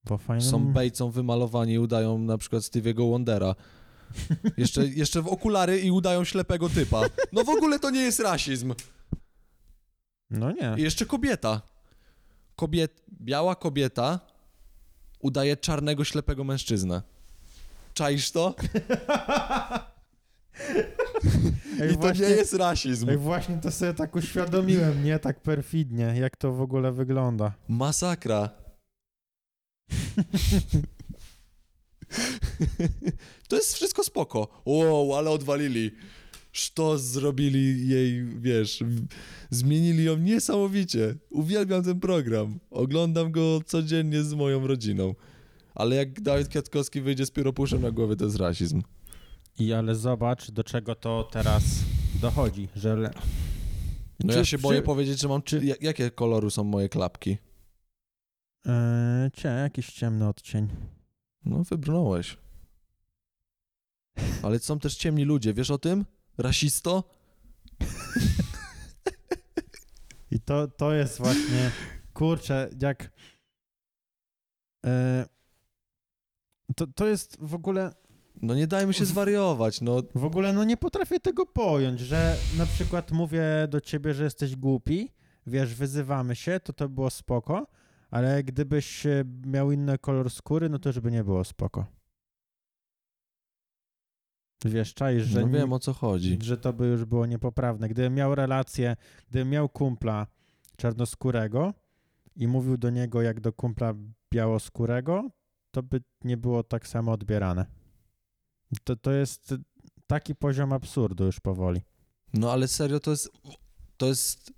Bo fajnie. Są bejcą wymalowani i udają na przykład Stevie'ego Wondera. Jeszcze, jeszcze w okulary i udają ślepego typa. No w ogóle to nie jest rasizm. No nie. I jeszcze kobieta. Kobiet, biała kobieta udaje czarnego, ślepego mężczyznę. Czaisz to? Ej, I to właśnie, nie jest rasizm. ej, właśnie to sobie tak uświadomiłem, nie tak perfidnie, jak to w ogóle wygląda. Masakra. to jest wszystko spoko. Wow, ale odwalili. Sztos zrobili jej, wiesz, zmienili ją niesamowicie. Uwielbiam ten program. Oglądam go codziennie z moją rodziną. Ale jak Dawid Kwiatkowski wyjdzie z pióropuszem na głowie, to jest rasizm. I ale zobacz, do czego to teraz dochodzi, że... Le... No Czy- ja się boję czy- powiedzieć, że mam... Czy... ja- Jakie koloru są moje klapki? Eee, cie, jakiś ciemny odcień. No, wybrnąłeś. Ale są też ciemni ludzie, wiesz o tym? Rasisto? I to, to jest właśnie, kurczę, jak... E, to, to jest w ogóle, No nie dajmy się zwariować, no. w ogóle no nie potrafię tego pojąć, że na przykład mówię do ciebie, że jesteś głupi, wiesz, wyzywamy się, to to było spoko, ale gdybyś e, miał inny kolor skóry, no to już by nie było spoko. Wiesz, czaisz, że no nie- wiem o co chodzi. że to by już było niepoprawne. Gdybym miał relację, gdybym miał kumpla czarnoskórego i mówił do niego jak do kumpla białoskórego, to by nie było tak samo odbierane. To, to jest taki poziom absurdu już powoli. No ale serio, to jest. To jest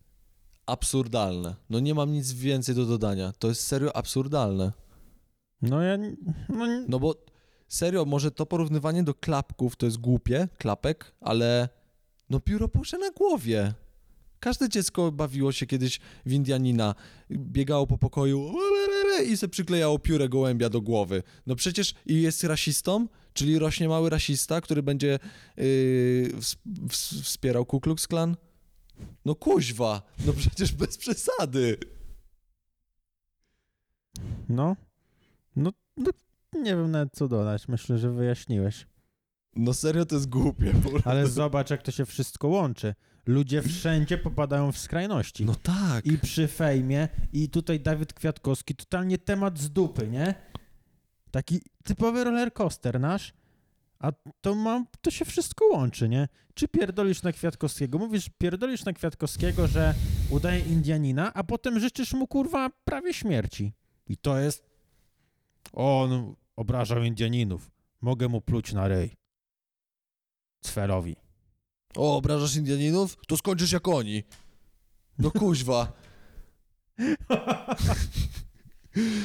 absurdalne. No nie mam nic więcej do dodania. To jest serio absurdalne. No ja... No, No bo serio, może to porównywanie do klapków to jest głupie, klapek, ale no pióropusze na głowie. Każde dziecko bawiło się kiedyś w Indianina, biegało po pokoju i se przyklejało piórę gołębia do głowy. No przecież i jest rasistą, czyli rośnie mały rasista, który będzie yy, ws- ws- wspierał Ku Klux Klan? No kuźwa, no przecież bez przesady. no, no, no, nie wiem nawet co dodać. Myślę, że wyjaśniłeś. No serio, to jest głupie. Ale zobacz, jak to się wszystko łączy. Ludzie wszędzie popadają w skrajności. No tak. I przy fejmie, i tutaj Dawid Kwiatkowski, totalnie temat z dupy, nie? Taki typowy roller coaster nasz, a to mam, to się wszystko łączy, nie? Czy pierdolisz na Kwiatkowskiego? Mówisz, pierdolisz na Kwiatkowskiego, że udaje Indianina, a potem życzysz mu, kurwa, prawie śmierci. I to jest... On obrażał Indianinów. Mogę mu pluć na ryj. Cwelowi. O, obrażasz Indianinów? To skończysz jak oni. No kuźwa.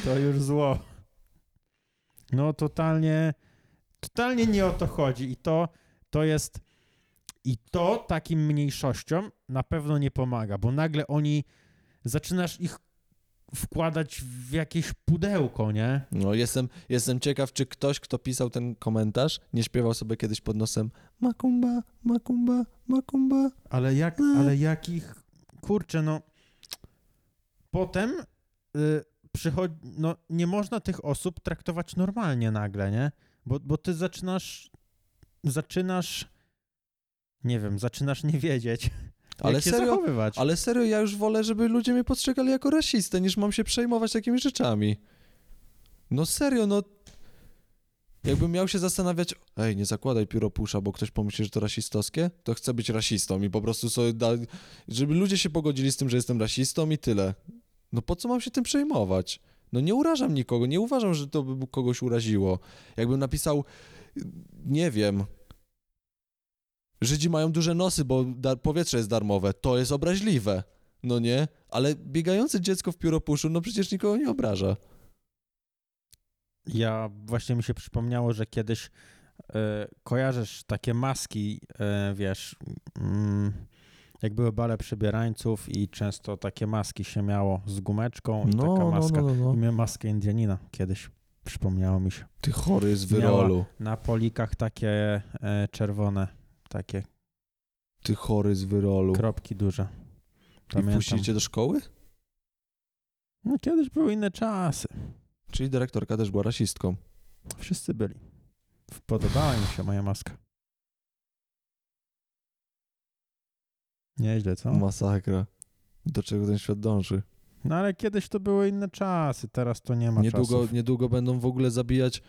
To już zło. No totalnie, totalnie nie o to chodzi i to, to jest, i to takim mniejszościom na pewno nie pomaga, bo nagle oni, zaczynasz ich wkładać w jakieś pudełko, nie? No jestem, jestem ciekaw, czy ktoś, kto pisał ten komentarz, nie śpiewał sobie kiedyś pod nosem Makumba, Makumba, Makumba. Ale jak, ale jakich, kurczę, no, potem y, przychodzi, no nie można tych osób traktować normalnie nagle, nie? Bo, bo ty zaczynasz, zaczynasz, nie wiem, zaczynasz nie wiedzieć, Ale jak serio, zachowywać. ale serio, ja już wolę, żeby ludzie mnie postrzegali jako rasistę, niż mam się przejmować takimi rzeczami. No serio, no... Jakbym miał się zastanawiać, ej, nie zakładaj pióropusza, bo ktoś pomyśli, że to rasistowskie, to chcę być rasistą i po prostu sobie da... Żeby ludzie się pogodzili z tym, że jestem rasistą i tyle. No po co mam się tym przejmować? No nie urażam nikogo, nie uważam, że to by kogoś uraziło. Jakbym napisał, nie wiem, Żydzi mają duże nosy, bo powietrze jest darmowe. To jest obraźliwe. No nie? Ale biegające dziecko w pióropuszu, no przecież nikogo nie obraża. Ja właśnie mi się przypomniało, że kiedyś e, kojarzysz takie maski, e, wiesz, mm, Jak były bale przebierańców i często takie maski się miało z gumeczką i No, taka no, maska. no, no, I no. miałem maskę Indianina kiedyś. Przypomniało mi się. Ty chory z Miała- wyrolu. Na polikach takie e, czerwone, takie Ty chory z wyrolu. kropki duże. I Pamiętam. puścili cię do szkoły? No, kiedyś były inne czasy. Czyli dyrektorka też była rasistką. Wszyscy byli. Podobała mi się moja maska. Nieźle, co? Masakra. Do czego ten świat dąży? No ale kiedyś to były inne czasy, teraz to nie ma Niedługo, czasów. niedługo będą w ogóle zabijać.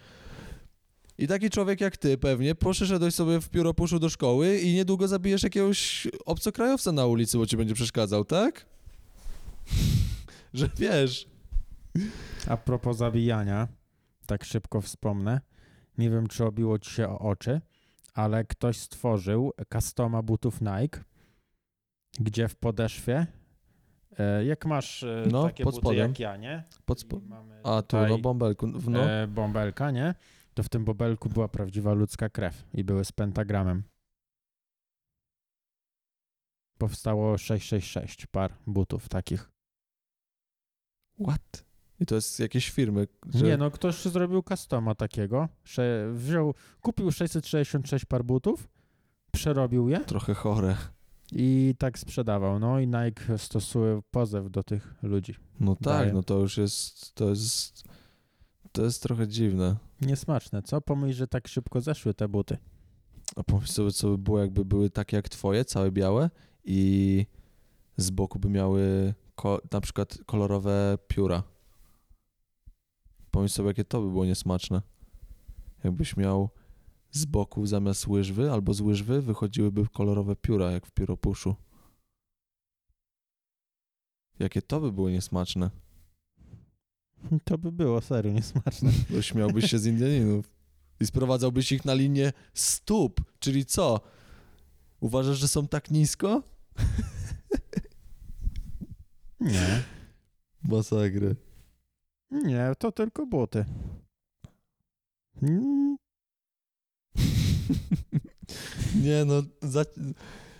I taki człowiek jak ty pewnie poszedłeś sobie w pióropuszu do szkoły i niedługo zabijesz jakiegoś obcokrajowca na ulicy, bo ci będzie przeszkadzał, tak? Że wiesz. A propos zabijania, tak szybko wspomnę. Nie wiem, czy obiło ci się o oczy, ale ktoś stworzył customa butów Nike, gdzie w podeszwie, e, jak masz e, No, takie pod buty spodem. jak ja, nie? Pod spo... A tu, no bąbelku. No. e, bąbelka, nie? To w tym bąbelku była prawdziwa ludzka krew i były z pentagramem. Powstało 666 par butów takich. What? I to jest jakieś firmy, że... Nie, no ktoś zrobił customa takiego. Sze- wziął, kupił 666 par butów, przerobił je Trochę chore. i tak sprzedawał. No i Nike stosuje pozew do tych ludzi. No tak, Daję. no to już jest... To jest... To jest trochę dziwne. Niesmaczne, co? Pomyśl, że tak szybko zeszły te buty. A pomyśl sobie, co by było, jakby były takie jak twoje, całe białe i z boku by miały na przykład kolorowe pióra. Pomyśl sobie, jakie to by było niesmaczne. Jakbyś miał z boku zamiast łyżwy albo z łyżwy wychodziłyby kolorowe pióra, jak w pióropuszu. Jakie to by było niesmaczne. To by było serio niesmaczne. To śmiałbyś się z Indianinów i sprowadzałbyś ich na linię stóp, czyli co? Uważasz, że są tak nisko? Nie, Masakry. nie, to tylko buty. Mm, nie no, za...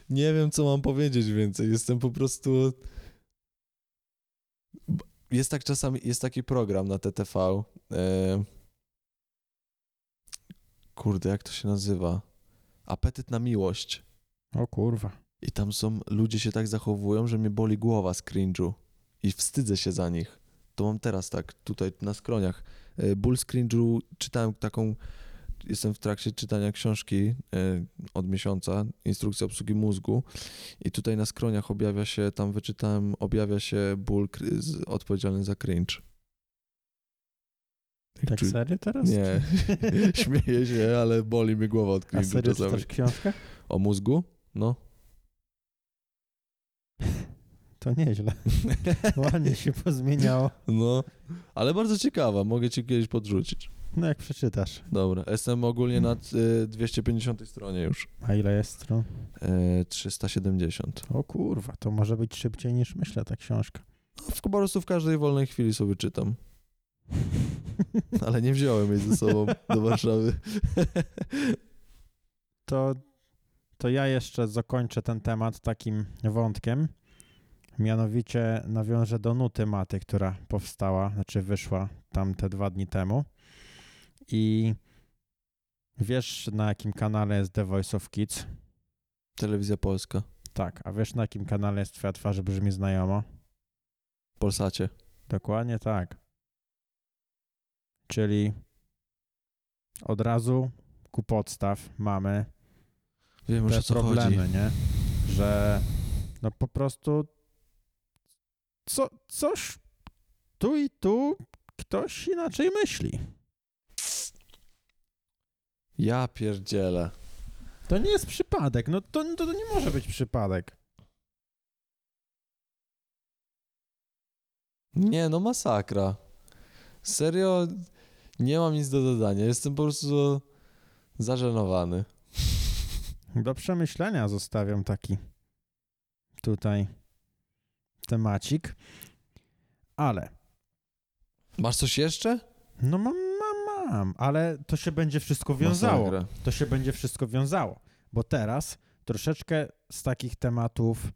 nie wiem co mam powiedzieć więcej. Jestem po prostu... Jest tak czasami, jest taki program na TTV. E... Kurde, jak to się nazywa? Apetyt na miłość. O kurwa. I tam są, ludzie się tak zachowują, że mnie boli głowa z cringe'u. I wstydzę się za nich. To mam teraz tak, tutaj na skroniach. E, Ból z cringe'u, czytałem taką, jestem w trakcie czytania książki e, od miesiąca, Instrukcja obsługi mózgu. I tutaj na skroniach objawia się, tam wyczytałem, objawia się ból odpowiedzialny za cringe. Tak Czy- serio teraz? Nie, śmieję się, ale boli mi głowa od A cringe'u serio czasami. czytasz książkę? O mózgu? No. To nieźle. Ładnie się pozmieniało. No, ale bardzo ciekawa, mogę ci kiedyś podrzucić. No jak przeczytasz. Dobra, jestem ogólnie na y, 250 stronie już. A ile jest stron? E, 370. O kurwa, to może być szybciej niż myślę ta książka. No, w- po prostu w każdej wolnej chwili sobie czytam. Ale nie wziąłem jej ze sobą do Warszawy. To, to ja jeszcze zakończę ten temat takim wątkiem. Mianowicie nawiążę do nuty maty, która powstała, znaczy wyszła tam te dwa dni temu. I wiesz na jakim kanale jest The Voice of Kids? Telewizja Polska. Tak, a wiesz na jakim kanale jest Twoja twarz brzmi znajomo? Polsacie. Dokładnie tak. Czyli od razu ku podstaw mamy Wiem te problemy, chodzi. nie? Że no po prostu co, coś tu i tu ktoś inaczej myśli. Ja pierdzielę. To nie jest przypadek, no to, to, to nie może być przypadek. Nie, no masakra. Serio, nie mam nic do dodania. Jestem po prostu zażenowany. Do przemyślenia zostawiam taki tutaj temacik. Ale Masz coś jeszcze? no mam, ale to się będzie wszystko wiązało. To się będzie wszystko wiązało. Bo teraz troszeczkę z takich tematów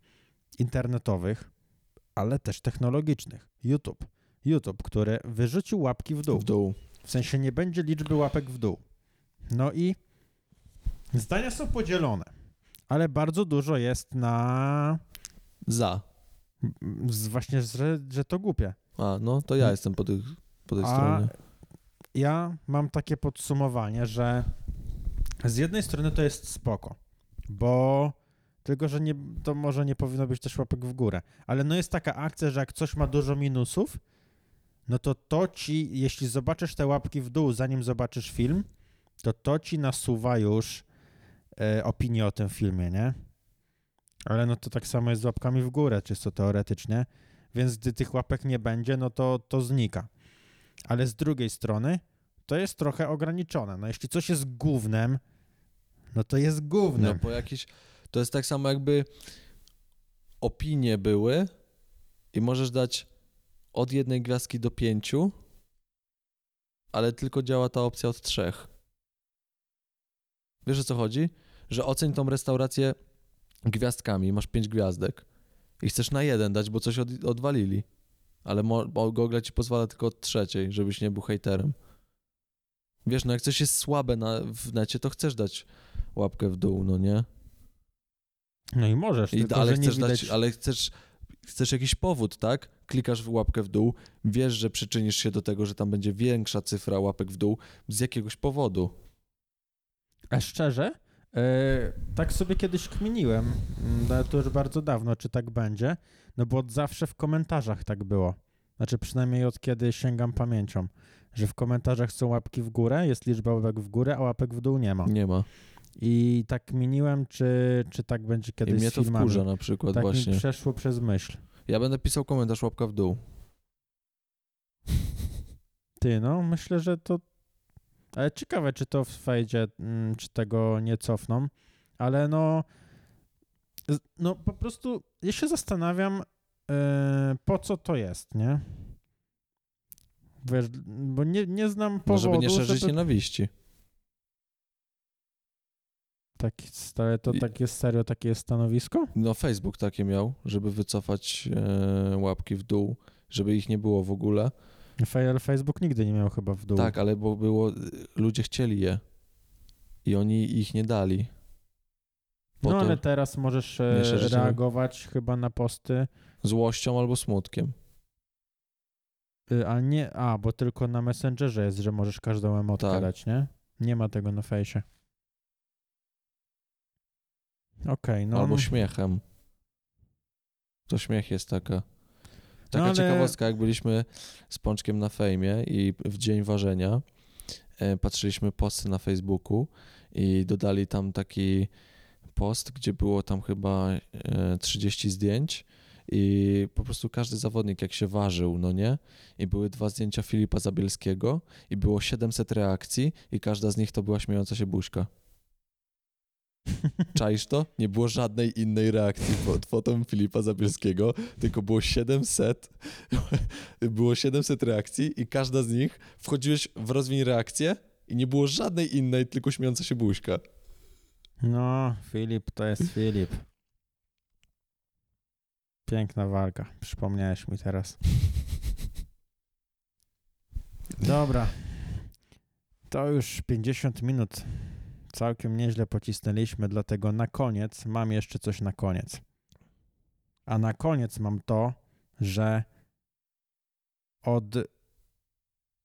internetowych, ale też technologicznych. YouTube. YouTube, który wyrzucił łapki w dół. W dół. W sensie nie będzie liczby łapek w dół. No i zdania są podzielone, ale bardzo dużo jest na Za. z- właśnie, że, że to głupie. A, no to ja jestem po, tych, po tej A stronie. Ja mam takie podsumowanie, że z jednej strony to jest spoko, bo tylko, że nie, to może nie powinno być też łapek w górę, ale no jest taka akcja, że jak coś ma dużo minusów, no to to ci, jeśli zobaczysz te łapki w dół, zanim zobaczysz film, to to ci nasuwa już e, opinię o tym filmie, nie? Ale no to tak samo jest z łapkami w górę, czysto teoretycznie, więc gdy tych łapek nie będzie, no to to znika. Ale z drugiej strony to jest trochę ograniczone. No jeśli coś jest głównym, no to jest No głównym. po jakiś... To jest tak samo jakby opinie były i możesz dać od jednej gwiazdki do pięciu, ale tylko działa ta opcja od trzech. Wiesz o co chodzi? Że oceń tą restaurację gwiazdkami, masz pięć gwiazdek i chcesz na jeden dać, bo coś od, odwalili. Ale Google ci pozwala tylko od trzeciej, żebyś nie był hejterem. Wiesz, no jak coś jest słabe na, w necie, to chcesz dać łapkę w dół, no nie? No i możesz, I, tylko ale chcesz widać... dać, ale chcesz, chcesz jakiś powód, tak? Klikasz w łapkę w dół, wiesz, że przyczynisz się do tego, że tam będzie większa cyfra łapek w dół z jakiegoś powodu. A szczerze, e, tak sobie kiedyś kminiłem, mm, ale to już bardzo dawno, czy tak będzie, no bo od zawsze w komentarzach tak było. Znaczy przynajmniej od kiedy sięgam pamięcią, że w komentarzach są łapki w górę, jest liczba łapek w górę, a łapek w dół nie ma. Nie ma. I tak kminiłem, czy, czy tak będzie I kiedyś mnie z to filmami. wkurza na przykład tak właśnie. mi przeszło przez myśl. Ja będę pisał komentarz łapka w dół. Ty, no, myślę, że to. Ale ciekawe, czy to w fejdzie, mm, czy tego nie cofną, ale no. No, po prostu ja się zastanawiam, e, po co to jest, nie? Wiesz, bo nie, nie znam No, powodu, żeby nie szerzyć żeby... nienawiści. Taki, stare, to tak jest serio, takie jest stanowisko? No Facebook takie miał, żeby wycofać e, łapki w dół, żeby ich nie było w ogóle. Ale Facebook nigdy nie miał chyba w dół. Tak, ale bo było, ludzie chcieli je i oni ich nie dali. Po no to ale teraz możesz nie e, reagować chyba na posty, złością albo smutkiem. y, a nie, a, bo tylko na Messengerze jest, że możesz każdą emotkę Tak. dać, nie? Nie ma tego na fejsie. Okej, no. Albo śmiechem. To śmiech jest taka. Taka No, ale- ciekawostka, jak byliśmy z Pączkiem na fejmie i w dzień ważenia e, patrzyliśmy posty na Facebooku i dodali tam taki post, gdzie było tam chyba e, 30 zdjęć i po prostu każdy zawodnik jak się ważył, no nie? I były dwa zdjęcia Filipa Zabielskiego i było 700 reakcji i każda z nich to była śmiejąca się buźka. Czaisz to? Nie było żadnej innej reakcji pod fotą Filipa Zabielskiego, tylko było 700, było 700 reakcji i każda z nich wchodziłeś w rozwiń reakcję i nie było żadnej innej, tylko śmiejąca się buźka. No, Filip to jest Filip. Piękna walka. Przypomniałeś mi teraz. Dobra. To już 50 minut. Całkiem nieźle pocisnęliśmy, dlatego na koniec mam jeszcze coś na koniec. A na koniec mam to, że od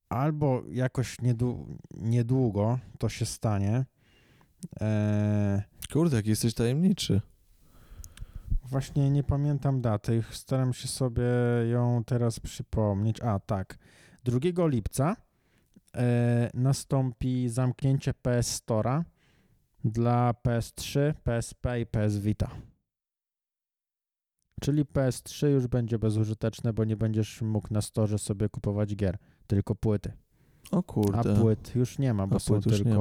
albo jakoś niedłu- niedługo to się stanie. Eee, Kurde, jak jesteś tajemniczy. Właśnie nie pamiętam daty, staram się sobie ją teraz przypomnieć. A, tak. 2 lipca e, nastąpi zamknięcie PS Store'a dla PS3, PSP i PS Vita. Czyli PS3 już będzie bezużyteczne, bo nie będziesz mógł na storze sobie kupować gier, tylko płyty. O A kurde. płyt już nie ma, bo A są już nie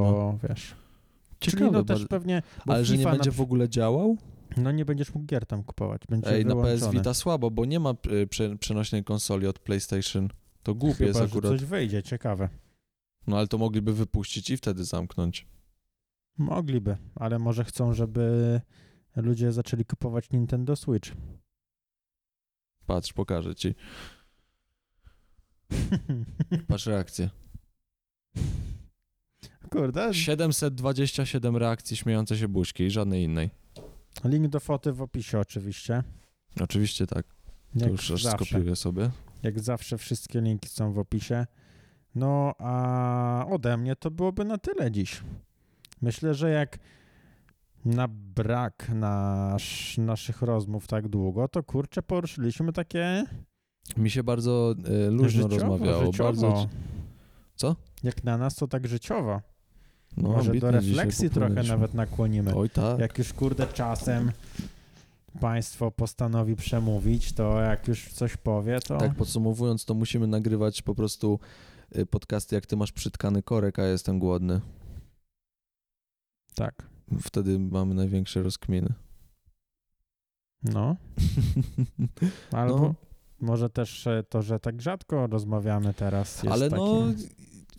wiesz... Czyli Ciekawe, no też pewnie... ale że nie FIFA będzie w ogóle działał? No nie będziesz mógł gier tam kupować, będzie Ej, na PS wyłączone. Vita słabo, bo nie ma y, prze, przenośnej konsoli od PlayStation. To głupie Chyba, jest akurat. coś wyjdzie, ciekawe. No ale to mogliby wypuścić i wtedy zamknąć. Mogliby, ale może chcą, żeby ludzie zaczęli kupować Nintendo Switch. Patrz, pokażę ci. Patrz reakcję. Kurde, 727 reakcji śmiejące się buźki i żadnej innej. link do foty w opisie oczywiście. Oczywiście tak. To Jak już aż zawsze. skopiuję sobie. Jak zawsze wszystkie linki są w opisie. No a ode mnie to byłoby na tyle dziś. Myślę, że jak na brak nasz, naszych rozmów tak długo, to kurczę poruszyliśmy takie Mi się bardzo e, luźno życiowo, rozmawiało. życiowo. Bardzo, Co? Jak na nas to tak życiowo. No, Może do refleksji trochę nawet nakłonimy. Oj tak. Jak już kurde czasem państwo postanowi przemówić, to jak już coś powie, to Tak podsumowując, to musimy nagrywać po prostu y, podcasty, jak ty masz przytkany korek, a ja jestem głodny. tak. Wtedy mamy największe rozkminy. No. Albo No. może też e, to, że tak rzadko rozmawiamy teraz Ale no, takim...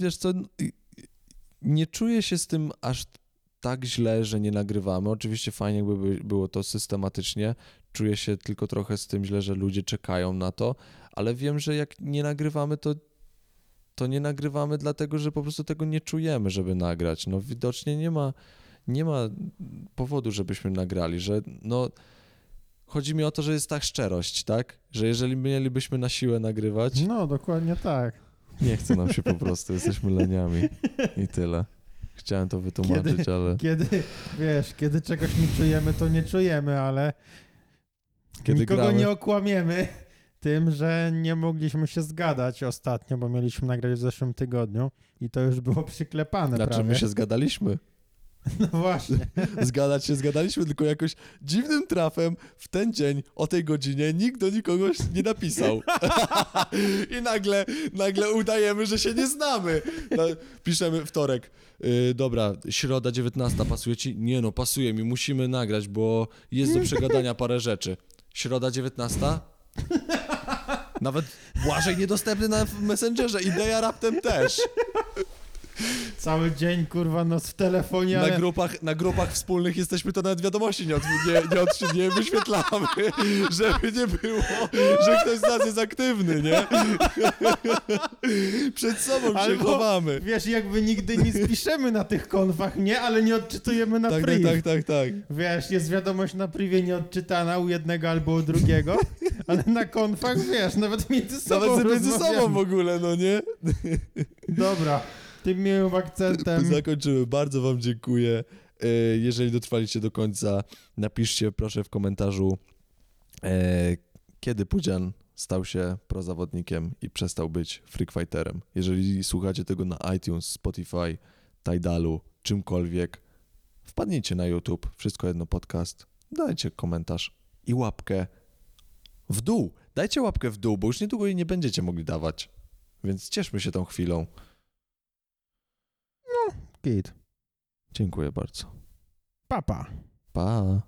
wiesz co, y- nie czuję się z tym aż tak źle, że nie nagrywamy. Oczywiście fajnie by- było to systematycznie. Czuję się tylko trochę z tym źle, że ludzie czekają na to, ale wiem, że jak nie nagrywamy, to to nie nagrywamy dlatego, że po prostu tego nie czujemy, żeby nagrać. No widocznie nie ma, nie ma powodu, żebyśmy nagrali, że no chodzi mi o to, że jest ta szczerość, tak? Że jeżeli mielibyśmy na siłę nagrywać, No, dokładnie tak. Nie chce nam się po prostu, jesteśmy leniami i tyle. Chciałem to wytłumaczyć, Kiedy- ale Kiedy, wiesz, kiedy czegoś nie czujemy, to nie czujemy, ale kiedy nikogo gramy... nie okłamiemy tym, że nie mogliśmy się zgadać ostatnio, bo mieliśmy nagrać w zeszłym tygodniu i to już było przyklepane Znaczy prawie. my się zgadaliśmy. No właśnie. Zgadać się zgadaliśmy, tylko jakoś dziwnym trafem w ten dzień o tej godzinie nikt do nikogo nie napisał. I nagle, nagle udajemy, że się nie znamy. No, piszemy wtorek. Yy, dobra, środa 19, pasuje ci? Nie no, pasuje mi, musimy nagrać, bo jest do przegadania parę rzeczy. Środa 19? Nawet Błażej niedostępny na Messengerze, idea raptem też. Cały dzień, kurwa, noc w telefonie, Na ale... grupach, na grupach wspólnych jesteśmy, to nawet wiadomości nie, od, nie, nie, od, nie wyświetlamy, żeby nie było, że ktoś z nas jest aktywny, nie? Przed sobą się chowamy. Wiesz, jakby nigdy nie spiszemy na tych konfach, nie? Ale nie odczytujemy na Tak, tak, priv. tak, tak, tak. Wiesz, jest wiadomość na privie nieodczytana u jednego albo u drugiego, ale na konfach, wiesz, nawet między sobą Nawet między sobą w ogóle, no nie? Dobra, tym miłym akcentem. Zakończymy. Bardzo wam dziękuję. E, Jeżeli dotrwaliście do końca, napiszcie proszę w komentarzu, e, kiedy Pudzian stał się prozawodnikiem i przestał być freakfighterem. Jeżeli słuchacie tego na iTunes, Spotify, Tidalu, czymkolwiek, wpadnijcie na YouTube, wszystko jedno podcast, dajcie komentarz i łapkę w dół. Dajcie łapkę w dół, bo już niedługo jej nie będziecie mogli dawać. Więc cieszmy się tą chwilą. Git. Dziękuję bardzo. Papa. Pa.